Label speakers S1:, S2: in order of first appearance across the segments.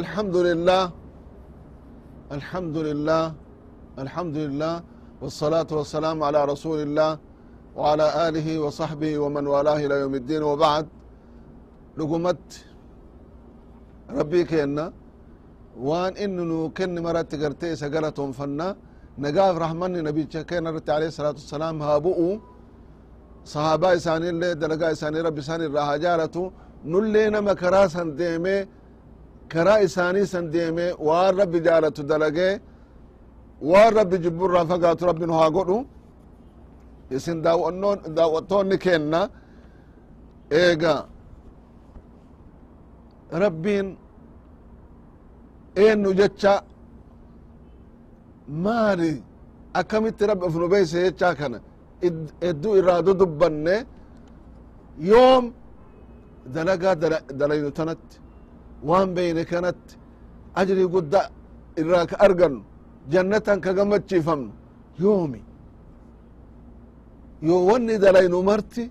S1: الحمد لله الحمد لله الحمد لله والصلاة والسلام على رسول الله وعلى آله وصحبه ومن والاه إلى يوم الدين. وبعد لقمت ربي كينا وان إنه كن مرات قرتي سقلتهم فنا نقاف رحمن نبي كينا عليه الصلاة والسلام هابؤوا صحابة إساني اللي دلقاء إساني ربي إساني راها جالتو نلي نما كراسا ديمي karaa isaanii san deeme waan rabbi jaalatu dalagee waan rabbi jibbu irraan fagaatu rabbin haa godhu isin daawwattoonni kenna eega rabbiin eennu jecha maali akkamitti rabbi of nu beyse jechaa kana hedduu irraa dudubbanne yoom dalagaa dalaynu tanatti waan beyne kanatti ajrii gudda irraa ka argannu jannatan ka gammachiifamnu yoomi? Yoo wanni dalaynu marti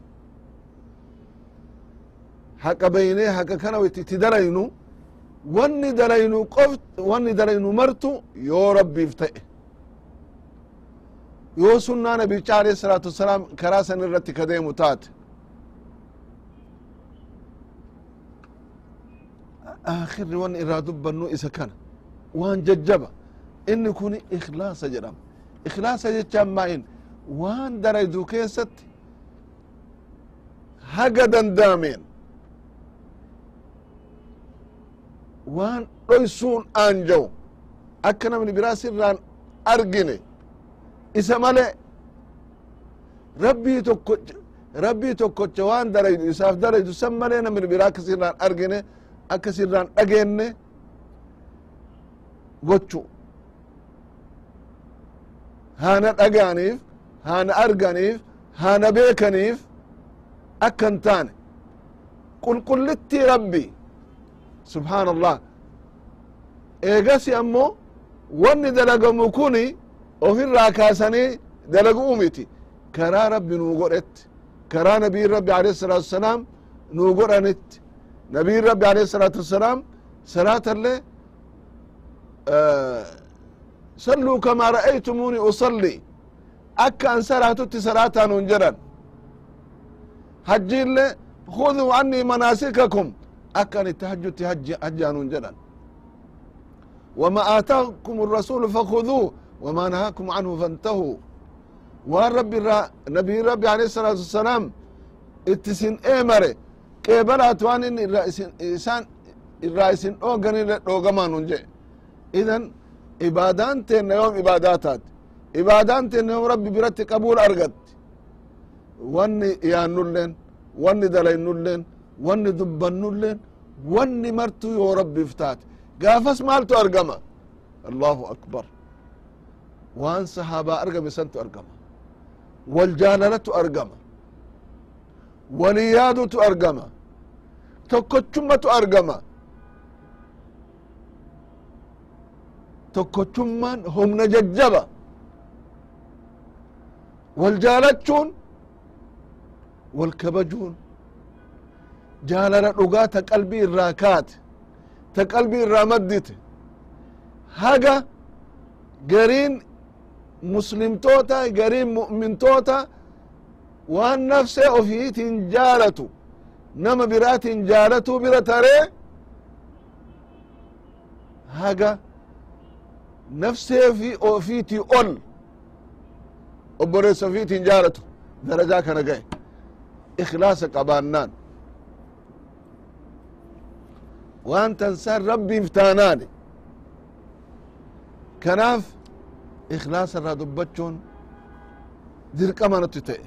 S1: haqa beyne haqa kana itti dalaynu wanni dalaynu qof wanni dalaynu martu yoo rabbiif ta'e. Yoo sunnaa nabicha alayhi salaatu wasalaam karaa san irratti ka taate akhirri wanni irraa dubbannu isa kana. Waan jajjaba. Inni kun ikhlaasa jedhama. Ikhlaasa jechaan maa'in waan dalaydu keessatti haga danda'ameen waan dhoysuun aanja'u akka namni biraa sirraan argine isa male rabbii tokko rabbii tokkocha waan dalaydu isaaf dalaydu san malee namni biraa akka sirraan argine akka sirraan dhageenne gochu. Hana dhagaaniif hana arganiif hana beekaniif akka hin taane. Qulqullittii rabbi. Subhaan allah eegasi ammoo wanni dalagamu kuni ofirraa kaasanii dalaguu miti. Karaa rabbi nuu godhetti. Karaa nabiin rabbi alayhi salaatu wasalaam nuu godhanitti nabiin rabbi alayhi salaatu wasalaam salaatallee صلوا كما رأيتموني أصلي أكا أن صلاتي صلاة ننجرا حجي اللي خذوا عني مناسككم أكا أن التهجد حجا ننجرا وما آتاكم الرسول فخذوه وما نهاكم عنه فانتهوا وان ربي الرا... نبي ربي عليه الصلاة qeebalaatu waan inni irra isin isaan irraa isin dhooganille dhoogamanun jee idan ibaadaan teenna yoom ibaadaa taate. Ibaadaan teenna yoom rabbi biratti qabuula argatti wanni iyaannulleen wanni dalaynulleen wanni dubbannulleen wanni martuu yoo rabbiif taate. Gaafas maaltu argama? Allahu akbar. Waan sahaabaa argame santu argama. Waljaalalatu argama waliyaadutu argama tokkochummatu argama. Tokkochummaan humna jajjaba. Wal wal kabajuun. Jaalala dhugaa ta qalbii irraa kaate ta qalbii irraa maddite. Haga gariin muslimtoota gariin mu'mintoota waan nafsee ofiitiin jaalatu nama biraatiin jaalatuu bira taree haga nafsee fi ofiitii ol obboleessa ofiitiin jaalatu darajaa kana gahe ikhlaasa qabaannaan. Waan tansan rabbiif taanaani kanaaf ikhlaasa irraa dubbachuun dirqama natti ta'e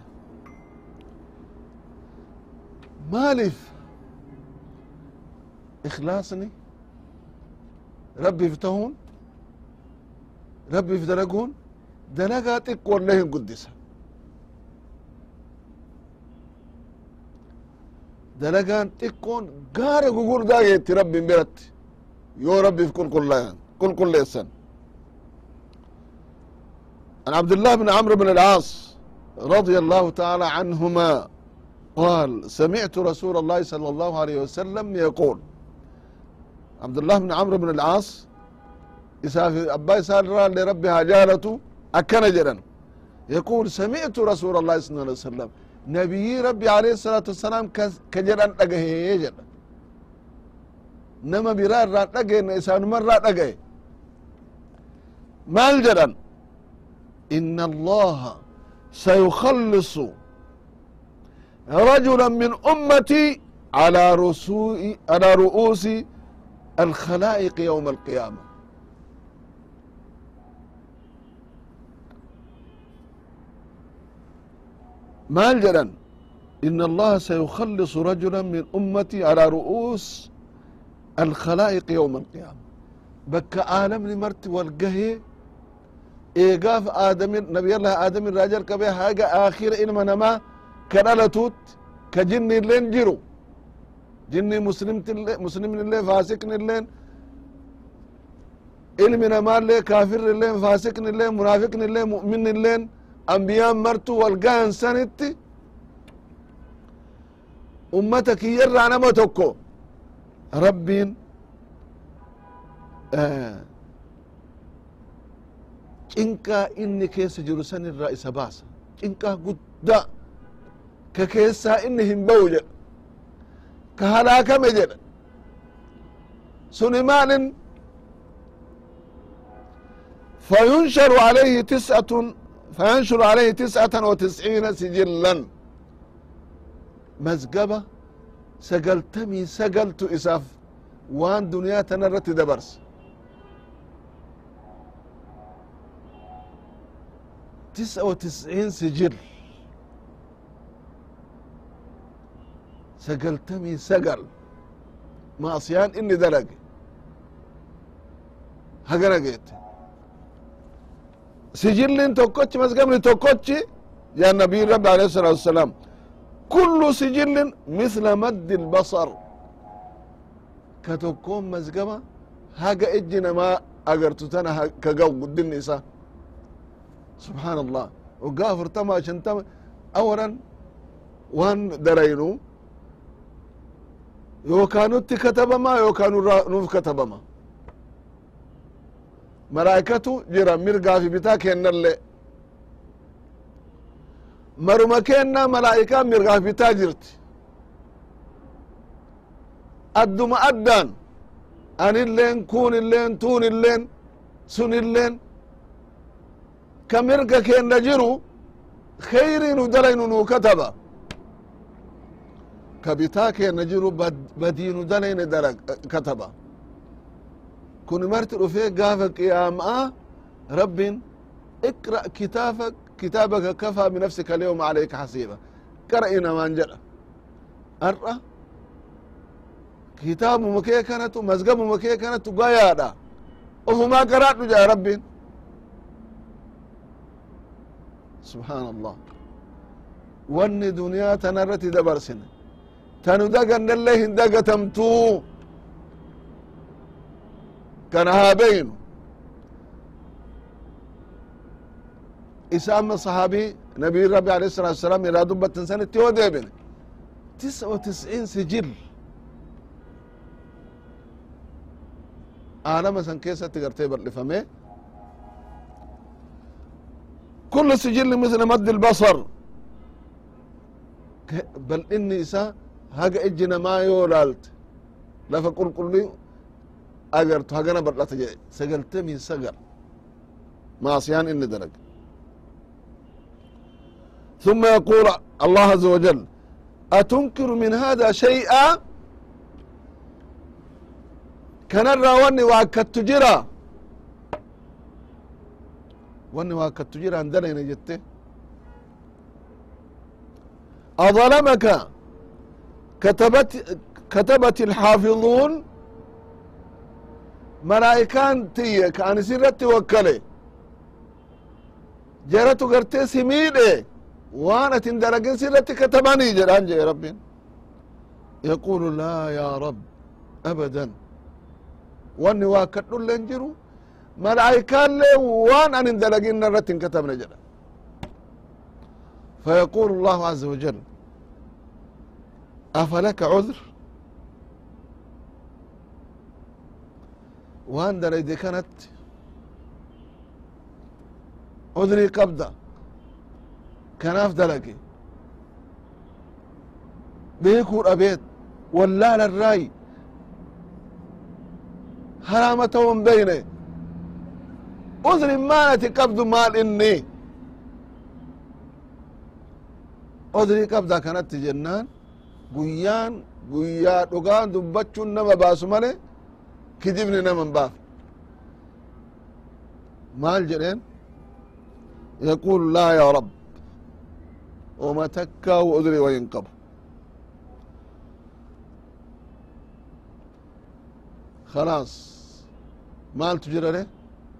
S1: maaliif ikhlaasni rabbiif tahuun rabbiif dalaguun dalagaa xiqqoollee hin guddisa dalagaan xiqqoon gaara gugurdaa geetti rabbin biratti yoo rabbiif qulqulleessan عن عبد الله بن عمرو بن العاص رضي الله تعالى عنهما قال سمعت رسول الله صلى الله عليه وسلم يقول عبد الله بن عمرو بن العاص إساف أبا إسال لربي هجالته أكن جرا يقول سمعت رسول الله صلى الله عليه وسلم نبي ربي عليه الصلاة والسلام كجرا أجه جرا نما برار رات أجه إنسان مرة أجه مال جرا إن الله سيخلص رجلا من أمتي على رسوء على رؤوس الخلائق يوم القيامة ما الجرن إن الله سيخلص رجلا من أمتي على رؤوس الخلائق يوم القيامة بك عالم مرت والقهي إيقاف آدم نبي الله آدم الراجل كبه هاجا آخر إنما نما ka dhalatuutti ka jinni illeen jiru jinni muslimni illeen faasikni illeen ilmi namaallee kaafirri illeen faasikni illeen munaafiqni illeen mu'minni illeen ambiyaan martu wal gahan sanitti ummata kiyyarraa nama tokko rabbiin cinqaa inni keessa jiru san irraa isa baasa cinqaa guddaa ka keessaa inni hin ba'u jedha ka halaakame jedha suni maalin فينشر عليه تسعة فينشر عليه تسعة وتسعين سجلا مزقبة سقلتمي سقلت إساف وان دنيا تنرت دبرس تسعة وتسعين سجل sagaltamii sagal maasiyan inni dalage hagarageete sijillin tokkochi masgamni tokkochi ya nabiy rabbi alayhi salatu wasalam kullu sijillin misla maddi lbasar ka tokkon masgama haga iji namaa agartu tana kagaw guddinni isa subhaan allah waggaa afurtama shantama awalan waan daraynu yookaanutti katabama yookaan nuuf katabama. Malaa'ikatu jira mirgaafi bitaa kennalle maruma kenna malaa'ikaa mirgaaf bitaa jirti. Adduma addaan anilleen kunilleen tunilleen sunilleen ka mirga kenna jiru kheyrii nu dalaynu nuu kataba ka bitaa kenna jiru badii nu dalayne dala kataba. Kun marti dhufee gaafa qiyaamaa rabbin iqra kitaabak kitaabaka kafaa binafsika alyawma alayka hasiiba. Qara'i namaan jedha. Ar'a kitaabuma kee kanatu mazgabuma kee kanatu gayaadha ofumaa qaraadhu jedha rabbin subحaan allah wanni duniyaa tana irratti dabarsine tanu dagannallee hin dagatamtuu kana haa beynu isa amma sahabii nabiy rabbi alayh الsalatu wasalam ilaa dubbatan sanitti yoo deebine tis'a wa tisciin sijil aalama san keessatti gartee bal'ifame kullu sijilli misla maddi الbasar bal'inni isa haga ijji namaa yoo laalte lafa qulqulli agartu hagana bal'ata jedhe sagaltamii sagal maasiyaan inni dalag ثم يقول الله عز وجل أتنكر من هذا شيئا كنرى وني واكدت جرا وني واكدت جرا عندنا جت أظلمك كتبت كتبت الحافظون malaa'ikaan tiyya ka an isirratti wakkale jaratu gartee si miidhe waan atin dalagin sirratti katabanii jedhaan jedhe rabbin yaqulu laa yaa rab abadan wanni waa kadhulleen jiru malaa'ikaallee waan anin dalagin narratti hin katabne jedha فيقول الله عز وجل أفلك عذر waan dalayde kanatti udrii qabda kanaaf dalage beekuu dhabeet wallaala irraayi haraama ta'uu hin beyne udri maan ati qabdu maal inni udrii qabda kanatti jennaan guyyaan guyyaa dhugaan dubbachuun nama baasu male kidibni naman baaf maal jedheen? Yaquulu laa yaa rab woma takkaa wa udrii wayin qabu khalaas maaltu jirare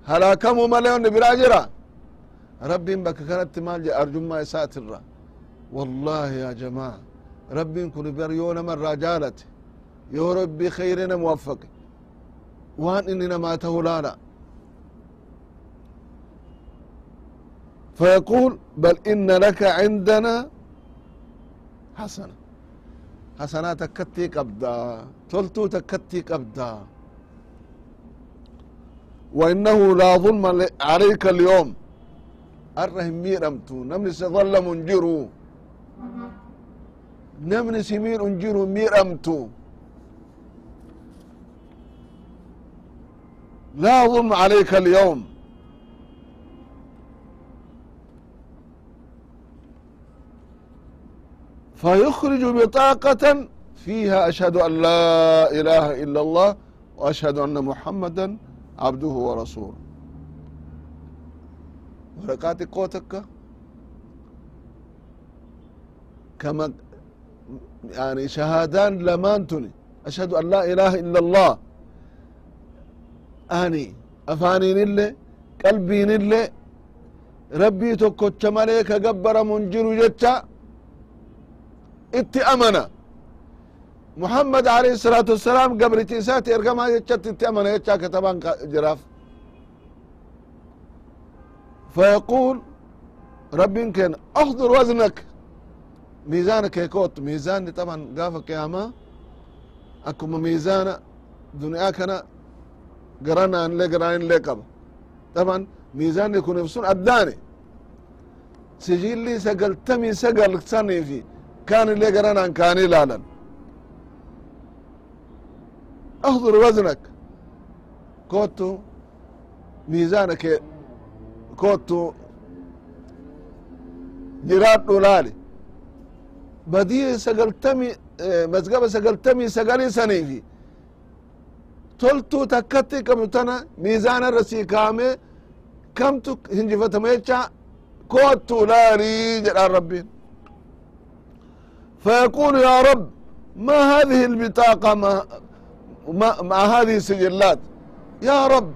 S1: halaakamuu male onni biraa jira? Rabbiin bakka kanatti maal jedhe arjummaa isaatirra wallaahi yaa jamaa'a ربي كن بريون من رجالت يا ربي خيرنا موفق وان اننا ما تهلانا فيقول بل إن لك عندنا حسنة حسنة تكتي قبدا تلتو تكتي قبدا وإنه لا ظلم عليك اليوم الرهم ميرمتو نمني سظلم انجرو نمني سمير انجرو ميرمتو لا ظلم عليك اليوم فيخرج بطاقة فيها أشهد أن لا إله إلا الله وأشهد أن محمدا عبده ورسوله ورقات قوتك كما يعني شهادان لمانتني أشهد أن لا إله إلا الله أني أفانين اللي قلبين اللي ربي تكوتش مليك قبر منجر جتشا itti amana muhammad alayhi الsalaatu wassalaam gabrichi isaati ergamaa jechatti itti amana jecha kataban jiraaf فيقول ربين كان احضر وزنك ميزانك يكوت ميزان طبعا قاف قيامة اكو ميزان دنيا كان قرانا ان لي قران لي قبل طبعا ميزان يكون يفسون اداني سجل لي سقلتمي سقل سني فيه كان اللي قرنا كان لالا احضر وزنك كوتو ميزانك كوتو جراد دولالي بدي سقلتمي مزقبة سقلتمي سقلي سنيفي تلتو تكتي كم تنا ميزان الرسي كامي كم تك هنجفة ميتشا كوتو لاري جرى ربين فيقول يا رب ما هذه البطاقة ما ما مع هذه السجلات يا رب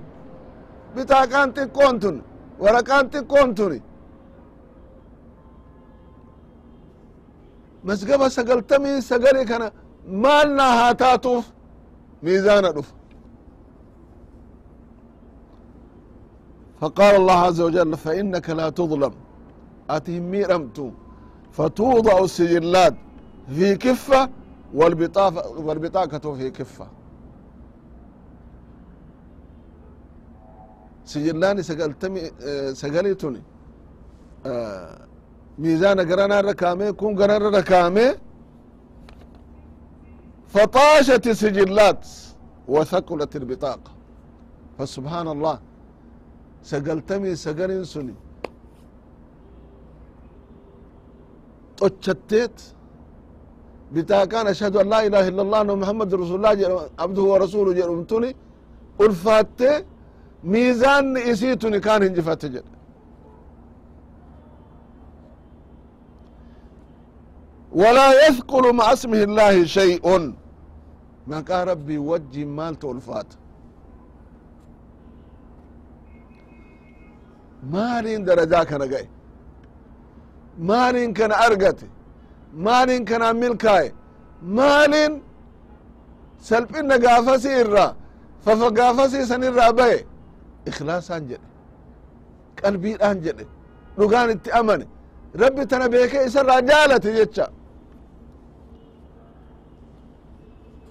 S1: بطاقان تكونتن ورقان تكونتني مسقبة سقلتمي سقلي كان مالنا هاتاتوف ميزان دف فقال الله عز وجل فإنك لا تظلم أتهم ميرمتو فتوضع السجلات في كفة والبطاقة, والبطاقة في كفة سجلاني سقلتمي سقليتني ميزان قرانا ركامي كون قرانا ركامي فطاشت السجلات وثقلت البطاقة فسبحان الله سقلتمي سقلين سني طشتت بتاكان أشهد أن لا إله إلا الله أن محمد رسول الله عبده ورسوله جرمتني ألفات ميزان إسيتني كان هنجفات جد walaa yadkulu maca smihi illaahi shay'un maqaa rabbii wajjin maaltu ulfaata maalin darajaa kana ga'e maalin kana argate maalin kana milkaaye maalin salphina gaafasi irra fafa gaafasi san irraa ba'e ikhlaasaan jedhe qalbiidhaan jedhe dhugaan itti amane rabbi tana beekee isarraa jaalate jecha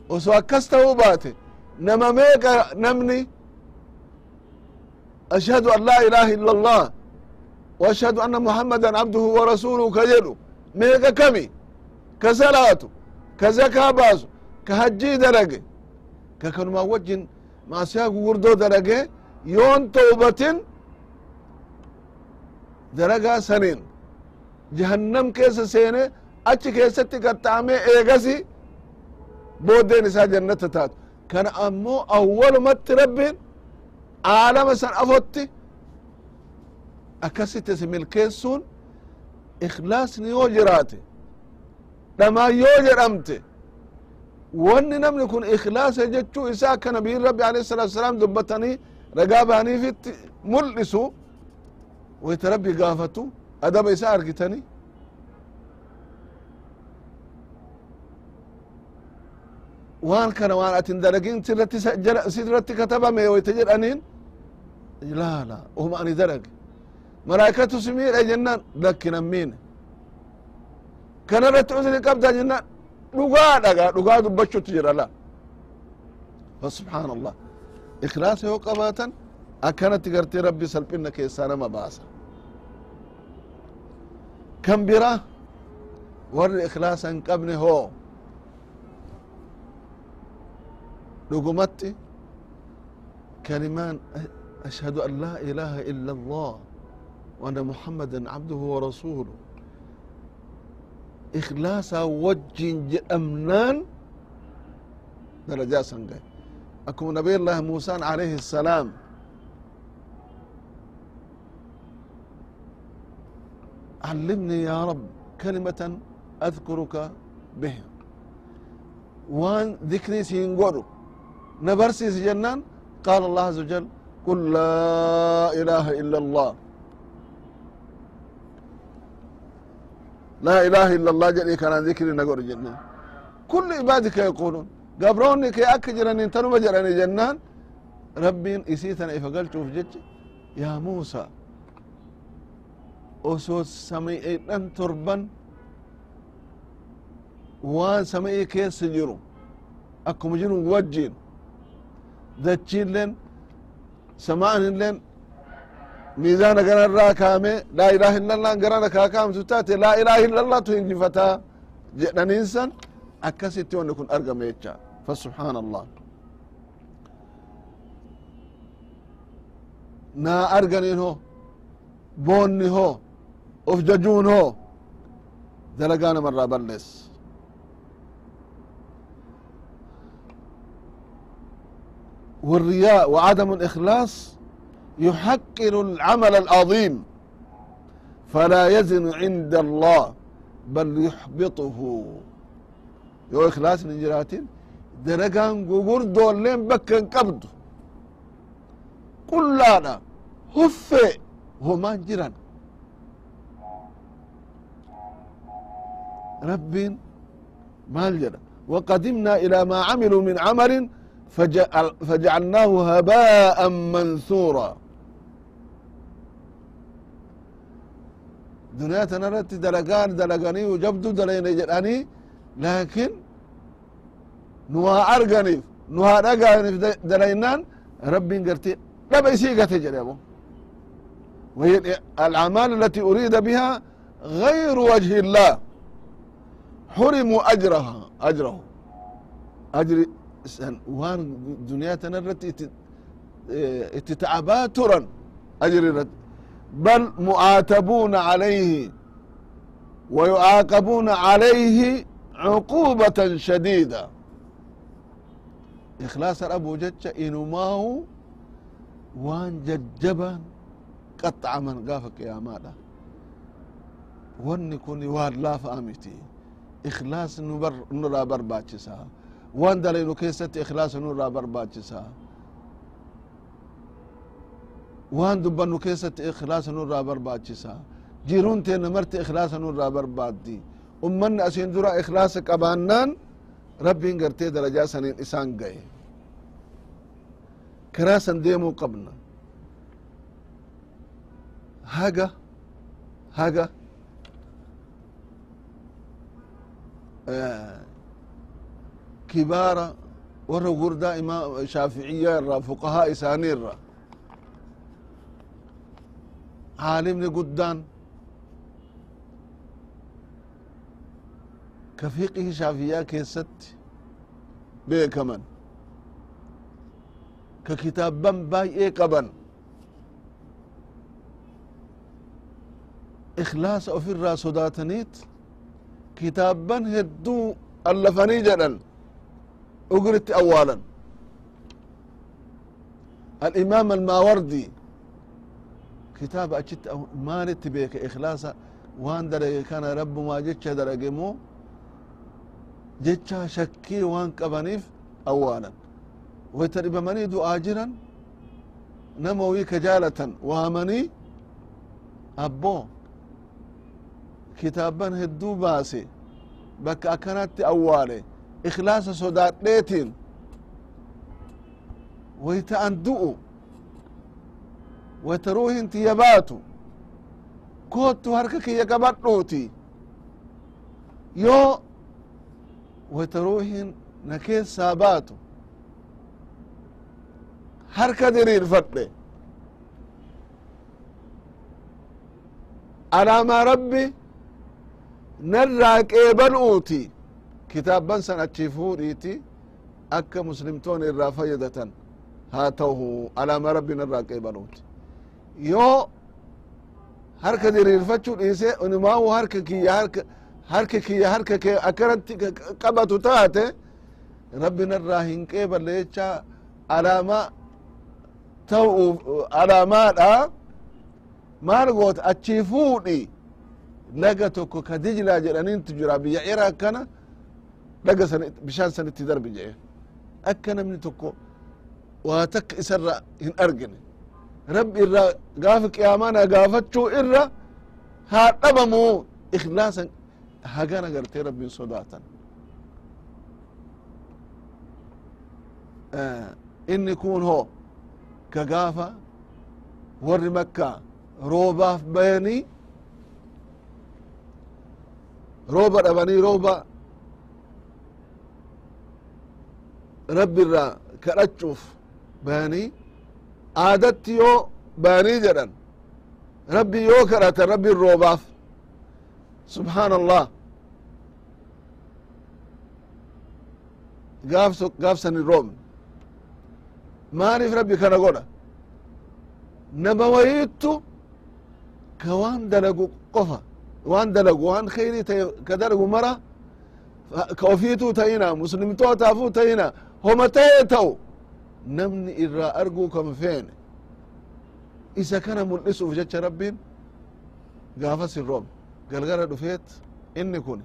S1: osoo akkas ta'uu baate. Nama meeqa namni? Ashhadu an laa ilaha illa allah wa ashhadu anna muhammadan abduhu wa rasuluhu ka jedhu meeqa kami? Ka salaatu? Ka zakaa baasu? Ka hajjii dalage ka kanumaa wajjin maasiyaa gugurdoo dalage yoon tawbatin daragaa saniin. Jahannam keessa seene achi keessatti qaxxaamee eegasi booddeen isaa jannata taatu kana ammoo awwalumatti rabbiin aalama san afotti akkasitti si milkeessuun ikhlaasni yoo jiraate dhamaan yoo jedhamte wanni namni kun ikhlaasa jechuu isaa akka nabiyin rabbi alayhi salatu wasalaam dubbatanii ragaa baaniifitti mul'isu wayta rabbi gaafatu adaba isaa argitanii waan kana waan atin dalagin sirratti katabame wayta jedhaniin? Laa laa ohuma ani dalage malaikatu si miidha jennaan lakki nan miine kana irratti uzri qabda jennaan dhugaa dhaga dhugaa dubbachuutu jira la fa subxaana allah ikhlaasa yoo qabaatan akkanatti gartee rabbi salphina keessaa nama baasa. Kan bira warri ikhlaasa hin dhugumatti kalimaan ashhadu an laa ilaha illa allah وأن محمدا عبده ورسوله. إخلاصا وجين جأمنان درجات سنجي أكو نبي الله موسى عليه السلام. علمني يا رب كلمة أذكرك بها. وأن ذكري سينقولوا نبرسي جنان قال الله عز وجل قل لا إله إلا الله لا إله إلا الله جل كان ذكري نقول جنان كل عبادك يقولون قبروني كي أكجرني تنو بجرني جنان ربين إسيتنا إفقلت في جج يا موسى osoo sami'eedhan torban waan sami'ii keessa jiru akkuma jiru wajjin dachiilleen sama'anilleen miizaana ganarraa kaame laa ilaha illallah garana kaa kaamtu taate laa ilaha illallah tu hinjifataa jedhaniinsan akkasitti wanni kun argame jecha. Fa subxaana allah naa arganin ho boonni ho of jajuun ho dalagaa namarraa ballees والرياء وعدم الإخلاص يحقر العمل العظيم فلا يزن عند الله بل يحبطه يو إخلاص من جراتين درجان قبور دولين بكن قبض قل لا لا هفي هو ما جران رب ما الجرى وقدمنا إلى ما عملوا من عمل فجعل فجعلناه هباء منثورا. دنيا تنرت دلقان دلقاني وجبدو دلين جداني لكن نوا أرغني نوا أرغني دلينان ربي قرتي لا بيسيقة تجربه وهي الأعمال التي أريد بها غير وجه الله. حرموا أجرها أجره. أجر waan duniyaa tana irratti itti ta'abaa turan ajri irratti. Bal mu'aatabuuna calayhi wa yu'aaqabuuna calayhi cuqubatan shadiida. Ikhlaasa dhabuu jecha inumaahu waan jajjaban qaxacaman gaafa qiyaamaadha wanni kun waan laafa'a miti ikhlaas nurraa barbaachisaa waan dalaynu keessatti ikhlaasa nurraa barbaachisa waan dubbannu keessatti ikhlaasa nurraa barbaachisa jiruun teenna marti ikhlaasa nurraa barbaaddi ummanni asiin dura ikhlaasa qabaannaan rabbiin gartee darajaa saniin isaan gaye karaa san deemuu qabna haga haga imaam shaaficiya irra fuqahaa isaanii irra caalimni guddaan ka fiqihi shaafiyaa keessatti beekaman ka kitaabban baay'ee qaban ikhlaasa ofirraa sodaataniit kitaabban hedduu allafanii jedhan ugritti awwaalan الإمام الماوردي كتاب أجت مالت بيك إخلاصا وان درج كان رب ما جتش درج مو جتش شكي وان قبنيف أولا وترب مني دو آجرا نموي كجالة وامني أبو ikhlaasa sodaadheetin woyta an du'u woyta ruuhin tiyya baatu koottu harka kiyya gabadhuuti yoo woyta ruuhin na keessaa baatu harka diriirfadhe alaamaa rabbi narraa qeebaluuti kitaabban san achi fuudhiiti akka muslimtoon irraa fayyadatan haa ta'u alaama rabbiin irraa qeebaluuti yoo harka diriirfachuu dhiise unimaawu harka kiyya harka harki kiyya harka kee akkanatti qabatu taate rabbin irraa hin qeeballe jecha alaama ta'u alaamaadha maal goota achii fuudhi laga tokko ka dijlaa jedhanintu jira. Biyya iraaq kana bishaan sanitti darbi jedhe akka namni tokko waa takka isarra hin argine. Rabbi irraa gaafa qiyaamana gaafachuu irra haa dhabamu. Ikhlaasan hagana gartee rabbiin sodaatan. Inni kun ho ka gaafa warri makka roobaaf bayanii rooba dhabanii rooba rabbi irraa kadhachuuf bayanii aadatti yoo bayanii jedhan. Rabbi yoo kadhatan rabbin roobaaf. Subxaan allah gaaf gaafsan hin roobne maaliif rabbi kana godha? Nama wayiittu ka waan dalagu qofa. Waan dalagu waan kheyrii ka dalagu mara ka ofiituu ta'ina muslimtootaafuu ta'ina homa ta'e ta'u namni irraa arguu kan feene isa kana mul'isuuf jecha rabbiin gaafas hin roobne galgala dhufeet inni kun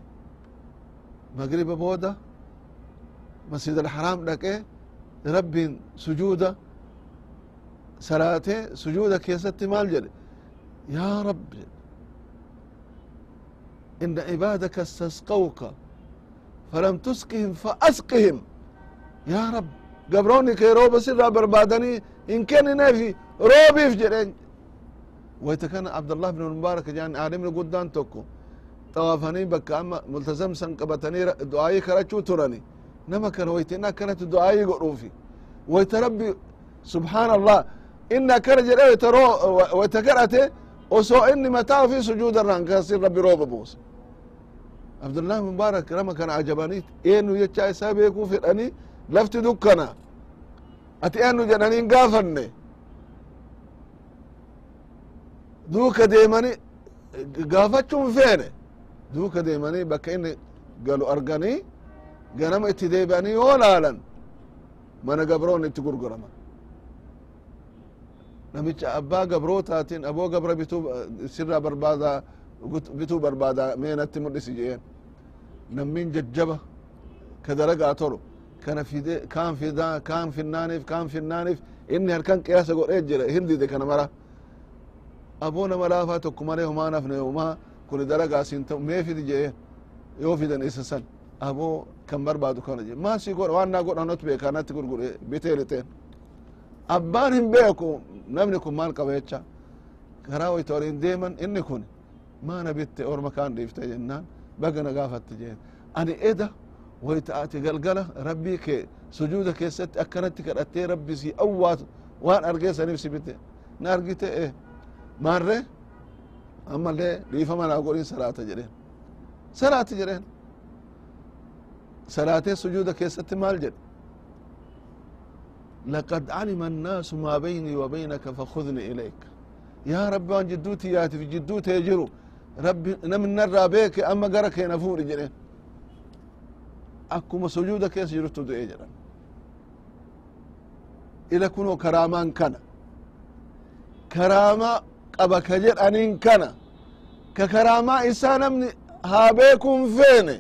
S1: magriba booda masjid alxaraam dhaqee rabbiin sujuuda salaatee sujuuda keessatti maal jedhe yaa rab ina cibaadaka istasqawka falam tusqihim faasqihim yaa rab gabroonni kee rooba sirraa barbaadanii hin kennineefi roobiif jedheen wayta kana abdallah bin mubaarak jedhan aalimni guddaan tokko xawaafanii bakka amma multazam san qabatanii du'aayii kadhachuu turani nama kana wayta inni akkanatti du'aayii godhuufi wayta rabbi subxaan allah inni akkana jedhe wayta kadhate osoo inni mataa ofii sujuuda irraan kasin rabbi rooba buuse abdullah mubaarak nama kana ajabanii eenyu jecha isaa beekuu fedhanii lafti dukkana. Ati eenyu jedhaniin gaafanne. Duuka deemani gaafachuun feene. Duuka deemanii bakka inni galu arganii ganama itti deebi'anii yoo laalan mana gabroon itti gurguraman. Namicha abbaa gabrootaatiin aboo gabra bituu sirraa barbaada bituu barbaada meenatti mul'isi jeen. Nammin jajjaba ka dalagaa tolu kana fide kaan fida kaan finnaaniif kaan finnaaniif inni harkan qiyaasa godhee jira hindide kana mara. Aboo nama laafaa tokko malee homaa nafne homaa kun dalagaa sin ta'u mee fidi jeen yoo fidan isa san. Aboo kan barbaadu kana je. Maasi godha waan godhanot beeka natti gurgure bitee lixeen abbaan hin beeku namni kun maal qaba jecha karaa wayta deeman inni kun. Maana bitte orma kaan dhiifte jennaan bagana gaafatte jeen ani eda wayta ati galgala rabbii kee sujuuda keessatti akkanatti kadhattee rabbi si awwaatu waan argee saniif si bite na argite e maarre ammallee dhiifama naa godhin salaata jedheen salaati jedheen salaatee sujuuda keessatti maal jedhe لقد علم الناس ما بيني وبينك فخذني إليك يا رب وان جدوتي ياتي في جدوتي يجرو ربي نمن نرى بيك أما قرك ينفور جنين akkuma sujuuda keessa jiruttu du'ee jedhan ila kunoo karaamaan kana karaama qaba ka jedhaniin kana ka karaamaa isaa namni haa beekuun feene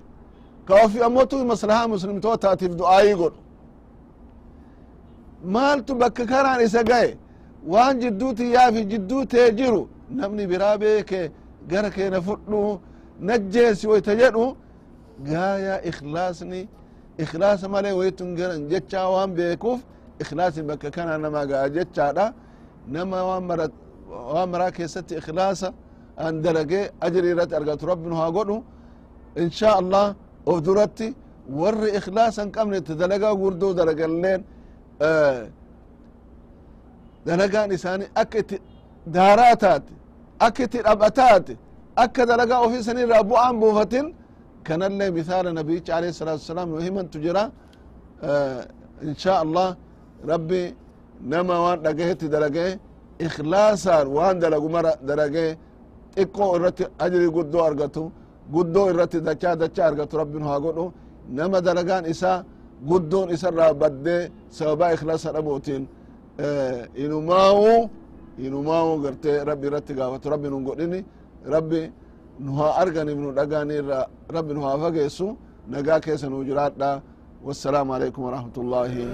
S1: ka ofi ammotu maslahaa muslimtootaatiif du'aayii godhu maaltu bakka karaan isa ga'e waan jidduu tiyyaafi jidduu tee jiru namni biraa beeke gara keena fudhu najjeesi woyta jedhu gaaya ikhlaasni ikhlaasa malee waytun garan jechaa waan beekuuf ikhlaasni bakka kana nama ga'a jechaadha nama waan mara keessatti ikhlaasa an dalagee ajri irratti argatu rabbi nu haa godhu insha allah of duratti warri ikhlaasa hin qabne itti dalagaa gurdoo dalagalleen dalagaan isaanii akka itti daaraa taate akka itti dhaphataate akka dalagaa buufatin kanallee misaala nabiyicha alayhi salatu wasalaam nu himantu jira. Insha allah rabbi nama waan dhagahetti dalagee ikhlaasaan waan dalagu mara dalagee xiqqoo irratti ajri guddoo argatu guddoo irratti dachaa dachaa argatu rabbi nu haa godhu. Nama dalagaan isaa guddoon isarraa baddee sababa ikhlaasa dhabuutiin inumaawu inumaawu gartee rabbi irratti gaafatu. Rabbi nun godhini. Rabbi nu haa arganiif nu dhagaani irra rabbi nu haa fageessu nagaa keessa nu jiraadha wassalaamu alaikum warahmatu llahi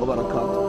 S1: wabarakaatu